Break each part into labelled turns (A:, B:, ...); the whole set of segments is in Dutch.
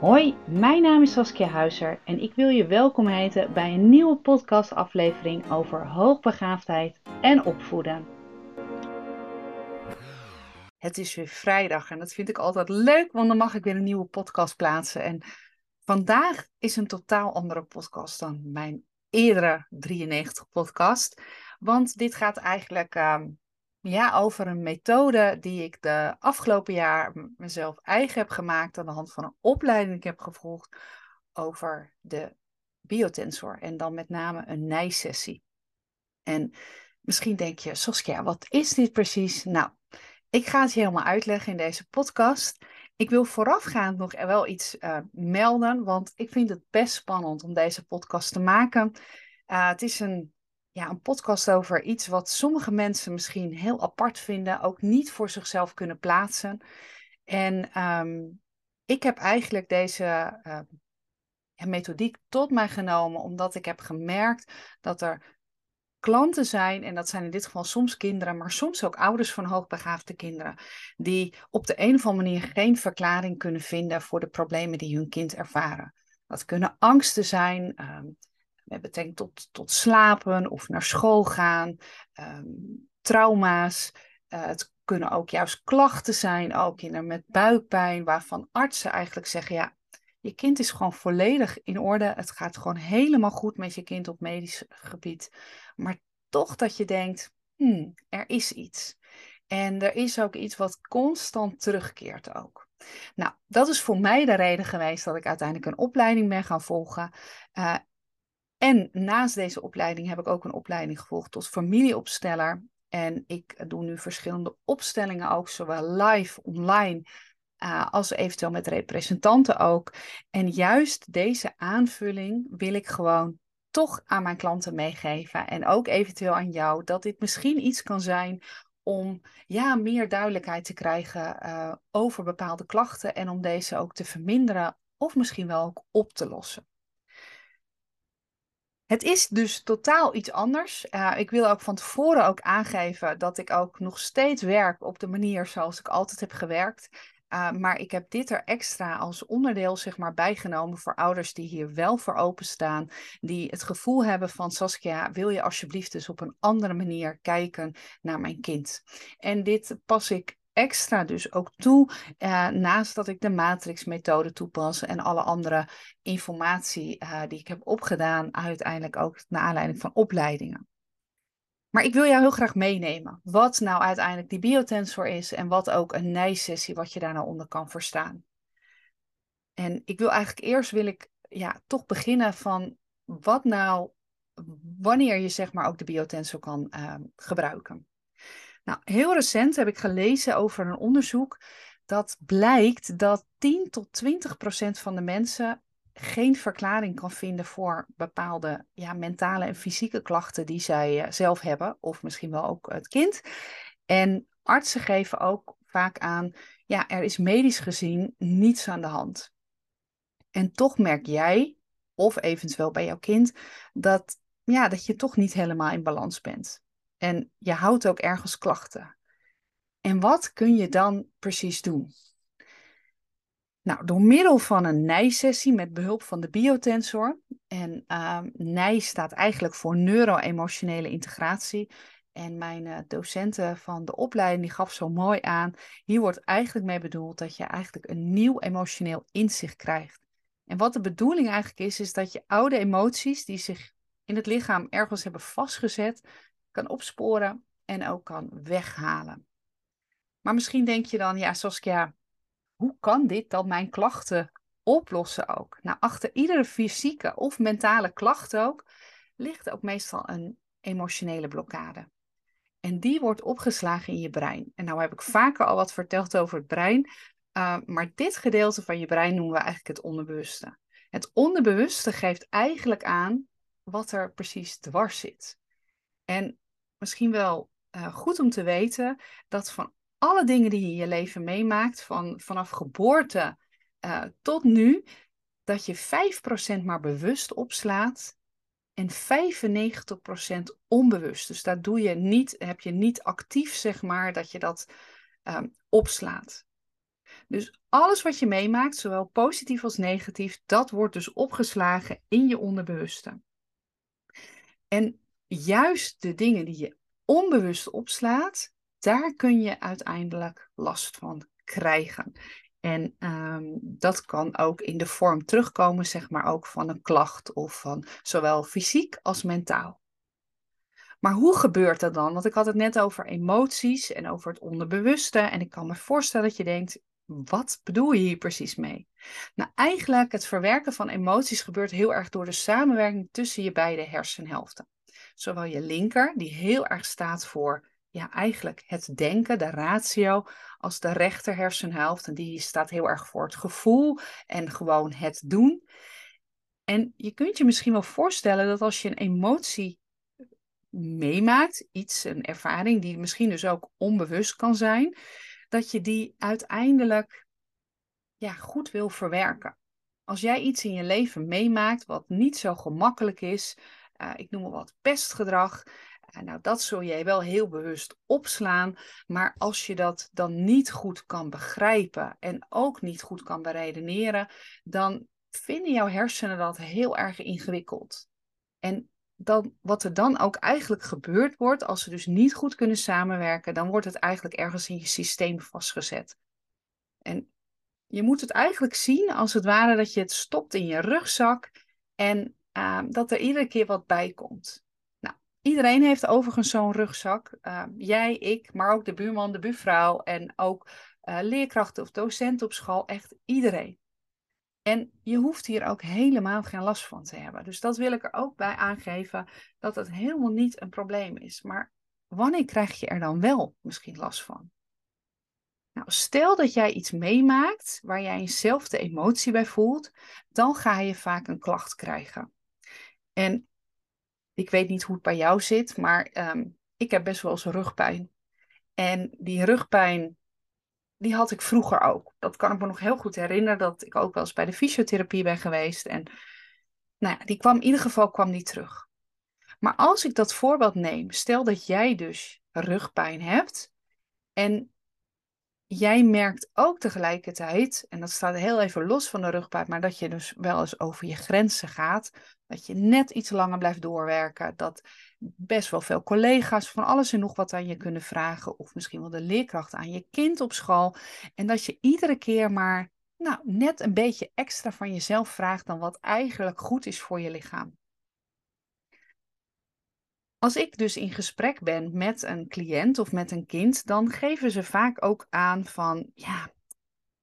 A: Hoi, mijn naam is Saskia Huizer en ik wil je welkom heten bij een nieuwe podcastaflevering over hoogbegaafdheid en opvoeden. Het is weer vrijdag en dat vind ik altijd leuk, want dan mag ik weer een nieuwe podcast plaatsen. En vandaag is een totaal andere podcast dan mijn eerdere 93 podcast. Want dit gaat eigenlijk ehm, ja, over een methode die ik de afgelopen jaar mezelf eigen heb gemaakt aan de hand van een opleiding die ik heb gevolgd over de biotensor en dan met name een nijsessie. En misschien denk je, Saskia, wat is dit precies? Nou, ik ga het je helemaal uitleggen in deze podcast. Ik wil voorafgaand nog wel iets uh, melden, want ik vind het best spannend om deze podcast te maken. Uh, het is een ja, een podcast over iets wat sommige mensen misschien heel apart vinden, ook niet voor zichzelf kunnen plaatsen. En ehm, ik heb eigenlijk deze uh, methodiek tot mij genomen, omdat ik heb gemerkt dat er klanten zijn, en dat zijn in dit geval soms kinderen, maar soms ook ouders van hoogbegaafde kinderen, die op de een of andere manier geen verklaring kunnen vinden voor de problemen die hun kind ervaren. Dat kunnen angsten zijn, ehm, met betrekking tot, tot slapen of naar school gaan, ehm, trauma's. Uh, het kunnen ook juist klachten zijn, ook kinderen met buikpijn, waarvan artsen eigenlijk zeggen, ja, je kind is gewoon volledig in orde. Het gaat gewoon helemaal goed met je kind op medisch gebied. Maar toch dat je denkt, hmm, er is iets. En er is ook iets wat constant terugkeert ook. Nou, dat is voor mij de reden geweest dat ik uiteindelijk een opleiding ben gaan volgen. Uh, en naast deze opleiding heb ik ook een opleiding gevolgd tot familieopsteller. En ik doe nu verschillende opstellingen ook, zowel live, online, uh, als eventueel met representanten ook. En juist deze aanvulling wil ik gewoon toch aan mijn klanten meegeven. En ook eventueel aan jou, dat dit misschien iets kan zijn om ja, meer duidelijkheid te krijgen uh, over bepaalde klachten en om deze ook te verminderen of misschien wel ook op te lossen. Het is dus totaal iets anders. Uh, ik wil ook van tevoren ook aangeven dat ik ook nog steeds werk op de manier zoals ik altijd heb gewerkt. Uh, maar ik heb dit er extra als onderdeel zeg maar, bijgenomen voor ouders die hier wel voor openstaan. Die het gevoel hebben van Saskia, wil je alsjeblieft dus op een andere manier kijken naar mijn kind. En dit pas ik extra dus ook toe, uh, naast dat ik de matrix-methode toepas en alle andere informatie uh, die ik heb opgedaan, uiteindelijk ook naar aanleiding van opleidingen. Maar ik wil jou heel graag meenemen wat nou uiteindelijk die biotensor is en wat ook een nijsessie, wat je daar nou onder kan verstaan. En ik wil eigenlijk eerst wil ik ja, toch beginnen van wat nou, wanneer je zeg maar ook de biotensor kan uh, gebruiken. Nou, heel recent heb ik gelezen over een onderzoek dat blijkt dat 10 tot 20 procent van de mensen geen verklaring kan vinden voor bepaalde ja, mentale en fysieke klachten die zij uh, zelf hebben, of misschien wel ook het kind. En artsen geven ook vaak aan, ja, er is medisch gezien niets aan de hand. En toch merk jij, of eventueel bij jouw kind, dat, ja, dat je toch niet helemaal in balans bent. En je houdt ook ergens klachten. En wat kun je dan precies doen? Nou, door middel van een nijsessie met behulp van de biotensor. En uh, staat eigenlijk voor neuro-emotionele integratie. En mijn uh, docenten van de opleiding die gaf zo mooi aan. Hier wordt eigenlijk mee bedoeld dat je eigenlijk een nieuw emotioneel inzicht krijgt. En wat de bedoeling eigenlijk is, is dat je oude emoties die zich in het lichaam ergens hebben vastgezet, kan opsporen en ook kan weghalen. Maar misschien denk je dan, ja Saskia, hoe kan dit dan mijn klachten oplossen ook? Nou, achter iedere fysieke of mentale klacht ook, ligt ook meestal een emotionele blokkade. En die wordt opgeslagen in je brein. En nou heb ik vaker al wat verteld over het brein, uh, maar dit gedeelte van je brein noemen we eigenlijk het onderbewuste. Het onderbewuste geeft eigenlijk aan wat er precies dwars zit. En misschien wel uh, goed om te weten dat van alle dingen die je in je leven meemaakt, van, vanaf geboorte uh, tot nu, dat je 5% maar bewust opslaat en 95% onbewust. Dus daar doe je niet, heb je niet actief, zeg maar, dat je dat um, opslaat. Dus alles wat je meemaakt, zowel positief als negatief, dat wordt dus opgeslagen in je onderbewuste. En juist de dingen die je onbewust opslaat, daar kun je uiteindelijk last van krijgen. En ehm, dat kan ook in de vorm terugkomen, zeg maar, ook van een klacht of van zowel fysiek als mentaal. Maar hoe gebeurt dat dan? Want ik had het net over emoties en over het onderbewuste. En ik kan me voorstellen dat je denkt, wat bedoel je hier precies mee? Nou, eigenlijk het verwerken van emoties gebeurt heel erg door de samenwerking tussen je beide hersenhelften. Zowel je linker, die heel erg staat voor ja, eigenlijk het denken, de ratio, als de rechter hersenhelft. En die staat heel erg voor het gevoel en gewoon het doen. En je kunt je misschien wel voorstellen dat als je een emotie meemaakt, iets, een ervaring die misschien dus ook onbewust kan zijn, dat je die uiteindelijk ja, goed wil verwerken. Als jij iets in je leven meemaakt wat niet zo gemakkelijk is, uh, ik noem maar wat pestgedrag, uh, nou dat zul jij wel heel bewust opslaan, maar als je dat dan niet goed kan begrijpen en ook niet goed kan beredeneren, dan vinden jouw hersenen dat heel erg ingewikkeld. En dan, wat er dan ook eigenlijk gebeurd wordt, als ze dus niet goed kunnen samenwerken, dan wordt het eigenlijk ergens in je systeem vastgezet. En je moet het eigenlijk zien als het ware dat je het stopt in je rugzak en ehm, dat er iedere keer wat bij komt. Nou, iedereen heeft overigens zo'n rugzak. Ehm, jij, ik, maar ook de buurman, de buurvrouw en ook uh, leerkrachten of docenten op school. Echt iedereen. En je hoeft hier ook helemaal geen last van te hebben. Dus dat wil ik er ook bij aangeven, dat het helemaal niet een probleem is. Maar wanneer krijg je er dan wel misschien last van? Nou, stel dat jij iets meemaakt waar jij eenzelfde emotie bij voelt, dan ga je vaak een klacht krijgen. En ik weet niet hoe het bij jou zit, maar ehm, ik heb best wel eens rugpijn. En die rugpijn die had ik vroeger ook. Dat kan ik me nog heel goed herinneren, dat ik ook wel eens bij de fysiotherapie ben geweest. En nou ja, die kwam in ieder geval kwam die terug. Maar als ik dat voorbeeld neem, stel dat jij dus rugpijn hebt en jij merkt ook tegelijkertijd, en dat staat heel even los van de rugpijn, maar dat je dus wel eens over je grenzen gaat, dat je net iets langer blijft doorwerken, dat best wel veel collega's van alles en nog wat aan je kunnen vragen, of misschien wel de leerkracht aan je kind op school, en dat je iedere keer maar nou, net een beetje extra van jezelf vraagt dan wat eigenlijk goed is voor je lichaam. Als ik dus in gesprek ben met een cliënt of met een kind, dan geven ze vaak ook aan van, ja,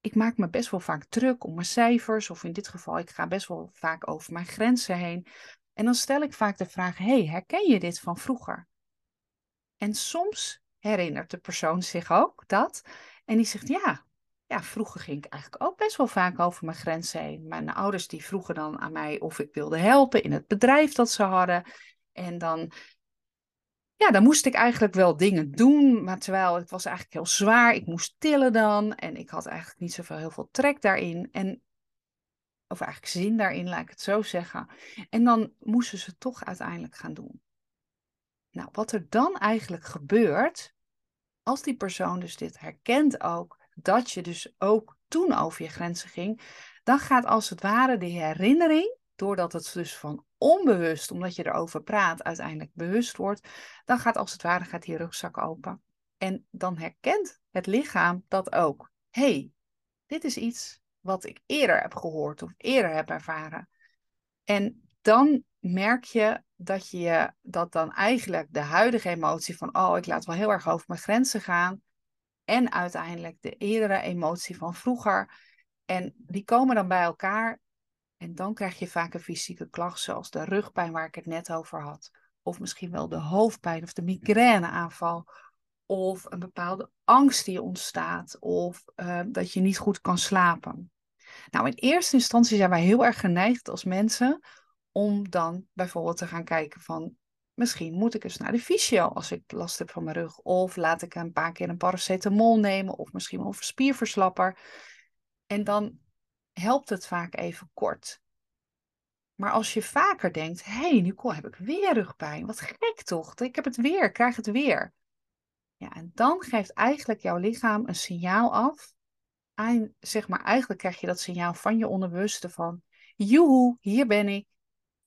A: ik maak me best wel vaak druk om mijn cijfers, of in dit geval, ik ga best wel vaak over mijn grenzen heen. En dan stel ik vaak de vraag, hey, herken je dit van vroeger? En soms herinnert de persoon zich ook dat. En die zegt, ja, ja, vroeger ging ik eigenlijk ook best wel vaak over mijn grenzen heen. Mijn ouders die vroegen dan aan mij of ik wilde helpen in het bedrijf dat ze hadden. En dan ja, dan moest ik eigenlijk wel dingen doen, maar terwijl het was eigenlijk heel zwaar. Ik moest tillen dan en ik had eigenlijk niet zoveel heel veel trek daarin. En, of eigenlijk zin daarin, laat ik het zo zeggen. En dan moesten ze toch uiteindelijk gaan doen. Nou, wat er dan eigenlijk gebeurt, als die persoon dus dit herkent ook, dat je dus ook toen over je grenzen ging, dan gaat als het ware de herinnering doordat het dus van onbewust, omdat je erover praat, uiteindelijk bewust wordt, dan gaat als het ware gaat die rugzak open. En dan herkent het lichaam dat ook. hey, dit is iets wat ik eerder heb gehoord of eerder heb ervaren. En dan merk je dat je dat dan eigenlijk de huidige emotie van oh, ik laat wel heel erg over mijn grenzen gaan. En uiteindelijk de eerdere emotie van vroeger. En die komen dan bij elkaar en dan krijg je vaak een fysieke klacht, zoals de rugpijn waar ik het net over had. Of misschien wel de hoofdpijn of de migraineaanval. Of een bepaalde angst die ontstaat. Of uh, dat je niet goed kan slapen. Nou, in eerste instantie zijn wij heel erg geneigd als mensen om dan bijvoorbeeld te gaan kijken van misschien moet ik eens naar de fysio als ik last heb van mijn rug. Of laat ik een paar keer een paracetamol nemen of misschien wel een spierverslapper. En dan helpt het vaak even kort. Maar als je vaker denkt, hé hey, Nicole, heb ik weer rugpijn. Wat gek toch? Ik heb het weer, ik krijg het weer. Ja, en dan geeft eigenlijk jouw lichaam een signaal af zeg maar, eigenlijk krijg je dat signaal van je onderbewuste van, joehoe, hier ben ik.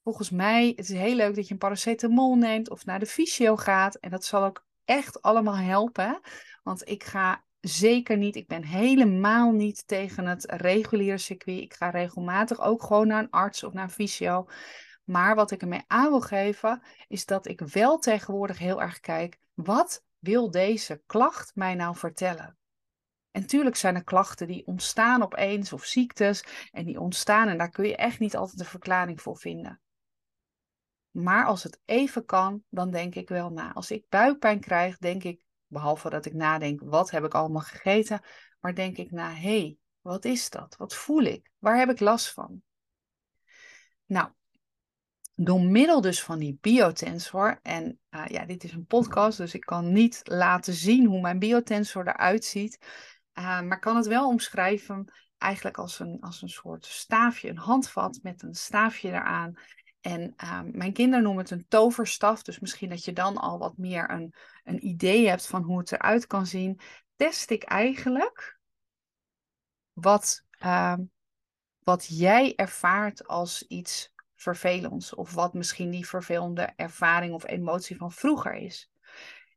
A: Volgens mij, het is heel leuk dat je een paracetamol neemt of naar de fysio gaat. En dat zal ook echt allemaal helpen. Want ik ga zeker niet, ik ben helemaal niet tegen het reguliere circuit. Ik ga regelmatig ook gewoon naar een arts of naar een fysio. Maar wat ik ermee aan wil geven, is dat ik wel tegenwoordig heel erg kijk, wat wil deze klacht mij nou vertellen? En tuurlijk zijn er klachten die ontstaan opeens of ziektes en die ontstaan en daar kun je echt niet altijd een verklaring voor vinden. Maar als het even kan, dan denk ik wel na. Als ik buikpijn krijg, denk ik, behalve dat ik nadenk, wat heb ik allemaal gegeten, maar denk ik na, hé, hey, wat is dat? Wat voel ik? Waar heb ik last van? Nou, door middel dus van die biotensor, en uh, ja, dit is een podcast, dus ik kan niet laten zien hoe mijn biotensor eruit ziet, uh, maar kan het wel omschrijven eigenlijk als een, als een soort staafje, een handvat met een staafje eraan. En uh, mijn kinderen noemen het een toverstaf, dus misschien dat je dan al wat meer een, een idee hebt van hoe het eruit kan zien. Test ik eigenlijk wat, ehm, wat jij ervaart als iets vervelends. Of wat misschien die vervelende ervaring of emotie van vroeger is.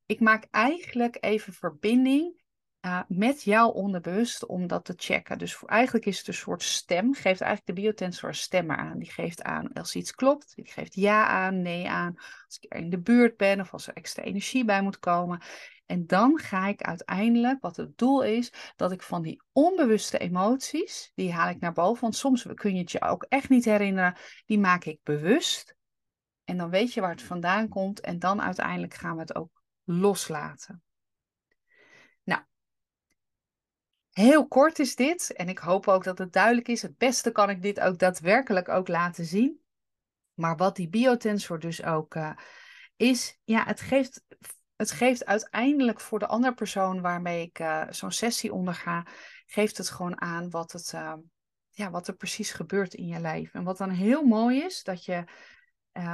A: Ik maak eigenlijk even verbinding uh, met jouw onderbewust om dat te checken. Dus eigenlijk is het een soort stem, geeft eigenlijk de biotensor stemmen aan. Die geeft aan als iets klopt, die geeft ja aan, nee aan, als ik er in de buurt ben of als er extra energie bij moet komen. En dan ga ik uiteindelijk, wat het doel is, dat ik van die onbewuste emoties, die haal ik naar boven. Want soms kun je het je ook echt niet herinneren, die maak ik bewust. En dan weet je waar het vandaan komt en dan uiteindelijk gaan we het ook loslaten. Nou, heel kort is dit en ik hoop ook dat het duidelijk is. Het beste kan ik dit ook daadwerkelijk ook laten zien. Maar wat die biotensor dus ook uh, is, ja, het geeft het geeft uiteindelijk voor de andere persoon waarmee ik uh, zo'n sessie onderga, geeft het gewoon aan wat, het, uh, ja, wat er precies gebeurt in je lijf. En wat dan heel mooi is, dat je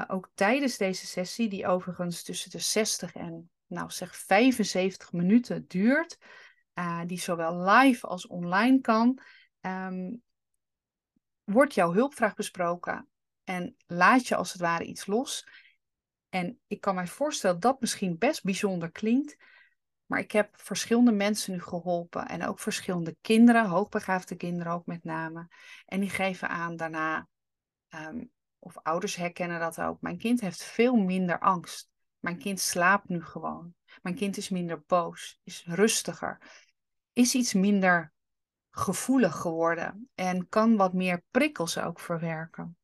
A: ook tijdens deze sessie, die overigens tussen de 60 en nou zeg 75 minuten duurt, die zowel live als online kan, um, wordt jouw hulpvraag besproken en laat je als het ware iets los. En ik kan mij voorstellen dat dat misschien best bijzonder klinkt. Maar ik heb verschillende mensen nu geholpen. En ook verschillende kinderen, hoogbegaafde kinderen ook met name. En die geven aan daarna, ehm, of ouders herkennen dat ook. Mijn kind heeft veel minder angst. Mijn kind slaapt nu gewoon. Mijn kind is minder boos, is rustiger, is iets minder gevoelig geworden en kan wat meer prikkels ook verwerken.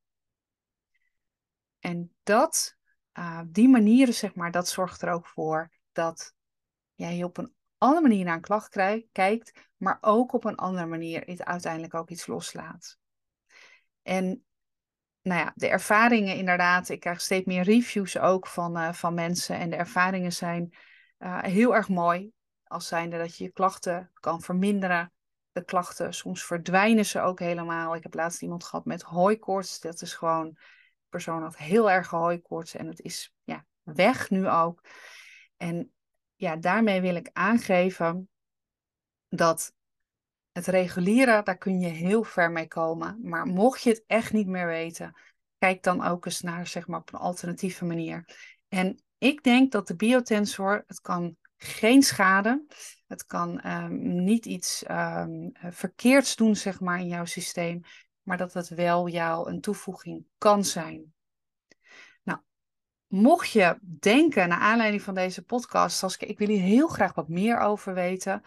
A: En dat uh, die manieren, zeg maar, dat zorgt er ook voor dat jij op een andere manier naar een klacht kijkt, maar ook op een andere manier het uiteindelijk ook iets loslaat. En nou ja, de ervaringen inderdaad, ik krijg steeds meer reviews ook van, uh, van mensen en de ervaringen zijn uh, heel erg mooi. Als zijnde dat je je klachten kan verminderen. De klachten, soms verdwijnen ze ook helemaal. Ik heb laatst iemand gehad met hooikoorts. Dat is gewoon persoon had heel erg hooikoorts en het is ja, weg nu ook. En ja, daarmee wil ik aangeven dat het reguliere, daar kun je heel ver mee komen. Maar mocht je het echt niet meer weten, kijk dan ook eens naar, zeg maar, op een alternatieve manier. En ik denk dat de biotensor, het kan geen schade. Het kan um, niet iets um, verkeerds doen, zeg maar, in jouw systeem maar dat het wel jou een toevoeging kan zijn. Nou, mocht je denken, naar aanleiding van deze podcast, als ik wil hier heel graag wat meer over weten,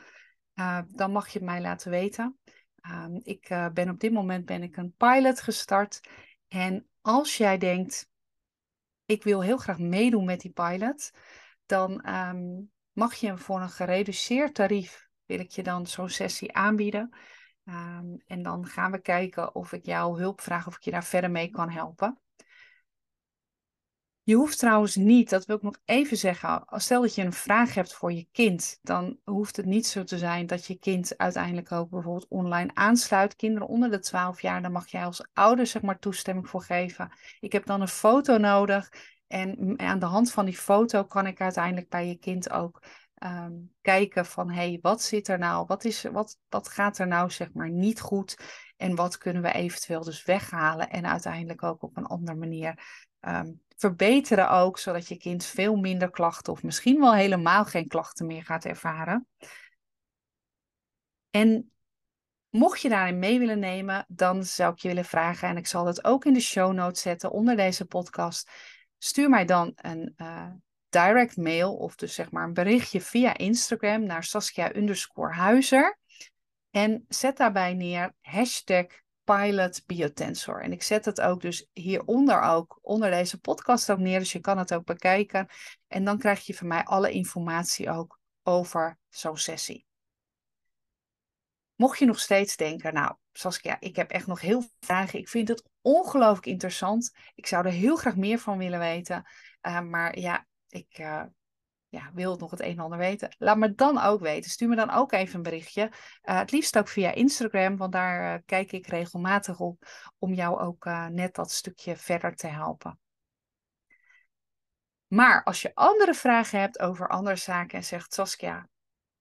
A: uh, dan mag je het mij laten weten. Uh, ik uh, ben op dit moment ben ik een pilot gestart. En als jij denkt, ik wil heel graag meedoen met die pilot, dan mag je voor een gereduceerd tarief, wil ik je dan zo'n sessie aanbieden. Um, en dan gaan we kijken of ik jouw hulp vraag, of ik je daar verder mee kan helpen. Je hoeft trouwens niet, dat wil ik nog even zeggen, stel dat je een vraag hebt voor je kind, dan hoeft het niet zo te zijn dat je kind uiteindelijk ook bijvoorbeeld online aansluit. Kinderen onder de 12 jaar, daar mag jij als ouder zeg maar toestemming voor geven. Ik heb dan een foto nodig en aan de hand van die foto kan ik uiteindelijk bij je kind ook Ehm, kijken van, hé, hey, wat zit er nou? Wat, is, wat, wat gaat er nou, zeg maar, niet goed? En wat kunnen we eventueel dus weghalen en uiteindelijk ook op een andere manier ehm, verbeteren ook, zodat je kind veel minder klachten of misschien wel helemaal geen klachten meer gaat ervaren. En mocht je daarin mee willen nemen, dan zou ik je willen vragen, en ik zal het ook in de show notes zetten onder deze podcast, stuur mij dan een uh, direct mail of dus zeg maar een berichtje via Instagram naar Saskia underscore Huizer. En zet daarbij neer hashtag Pilot Biotensor. En ik zet het ook dus hieronder ook, onder deze podcast ook neer. Dus je kan het ook bekijken. En dan krijg je van mij alle informatie ook over zo'n sessie. Mocht je nog steeds denken, nou Saskia, ik heb echt nog heel veel vragen. Ik vind het ongelooflijk interessant. Ik zou er heel graag meer van willen weten. Uh, maar ja, ik uh, ja, wil nog het een en ander weten. Laat me dan ook weten. Stuur me dan ook even een berichtje. Uh, het liefst ook via Instagram, want daar kijk ik regelmatig op om jou ook net dat stukje verder te helpen. Maar als je andere vragen hebt over andere zaken en zegt Saskia,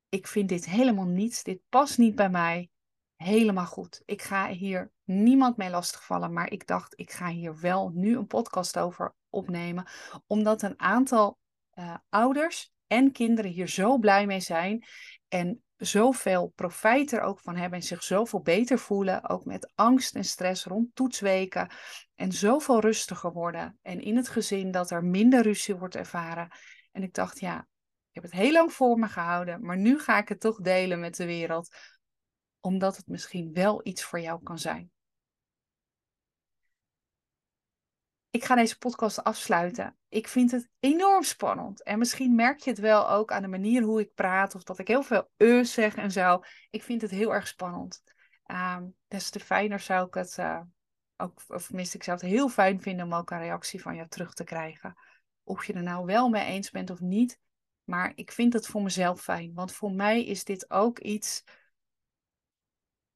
A: ik vind dit helemaal niets, dit past niet bij mij, helemaal goed. Ik ga hier niemand mee lastigvallen, maar ik dacht, ik ga hier wel nu een podcast over opnemen, omdat een aantal uh, ouders en kinderen hier zo blij mee zijn en zoveel profijt er ook van hebben en zich zoveel beter voelen, ook met angst en stress rond toetsweken en zoveel rustiger worden en in het gezin dat er minder ruzie wordt ervaren. En ik dacht, ja, heb het heel lang voor me gehouden, maar nu ga ik het toch delen met de wereld, omdat het misschien wel iets voor jou kan zijn. Ik ga deze podcast afsluiten. Ik vind het enorm spannend. En misschien merk je het wel ook aan de manier hoe ik praat. Of dat ik heel veel zeg en zo. Ik vind het heel erg spannend. Um, des te fijner zou ik het uh, ook, of tenminste, ik zou het heel fijn vinden om ook een reactie van jou terug te krijgen. Of je er nou wel mee eens bent of niet. Maar ik vind het voor mezelf fijn. Want voor mij is dit ook iets.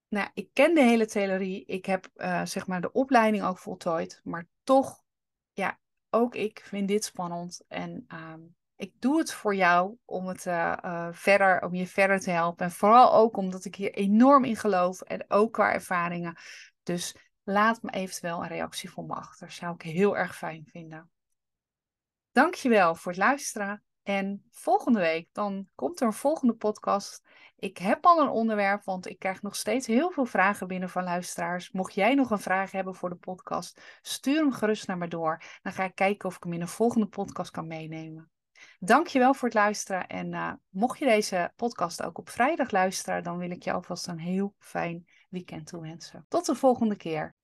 A: Nou, ik ken de hele theorie. Ik heb uh, zeg maar de opleiding ook voltooid. Maar toch ja, ook ik vind dit spannend. En uh, ik doe het voor jou om, het, uh, uh, verder, om je verder te helpen. En vooral ook omdat ik hier enorm in geloof. En ook qua ervaringen. Dus laat me eventueel een reactie voor me achter. Zou ik heel erg fijn vinden. Dankjewel voor het luisteren. En volgende week dan komt er een volgende podcast. Ik heb al een onderwerp, want ik krijg nog steeds heel veel vragen binnen van luisteraars. Mocht jij nog een vraag hebben voor de podcast, stuur hem gerust naar me door. Dan ga ik kijken of ik hem in een volgende podcast kan meenemen. Dankjewel voor het luisteren. En uh, mocht je deze podcast ook op vrijdag luisteren, dan wil ik je alvast een heel fijn weekend toewensen. Tot de volgende keer.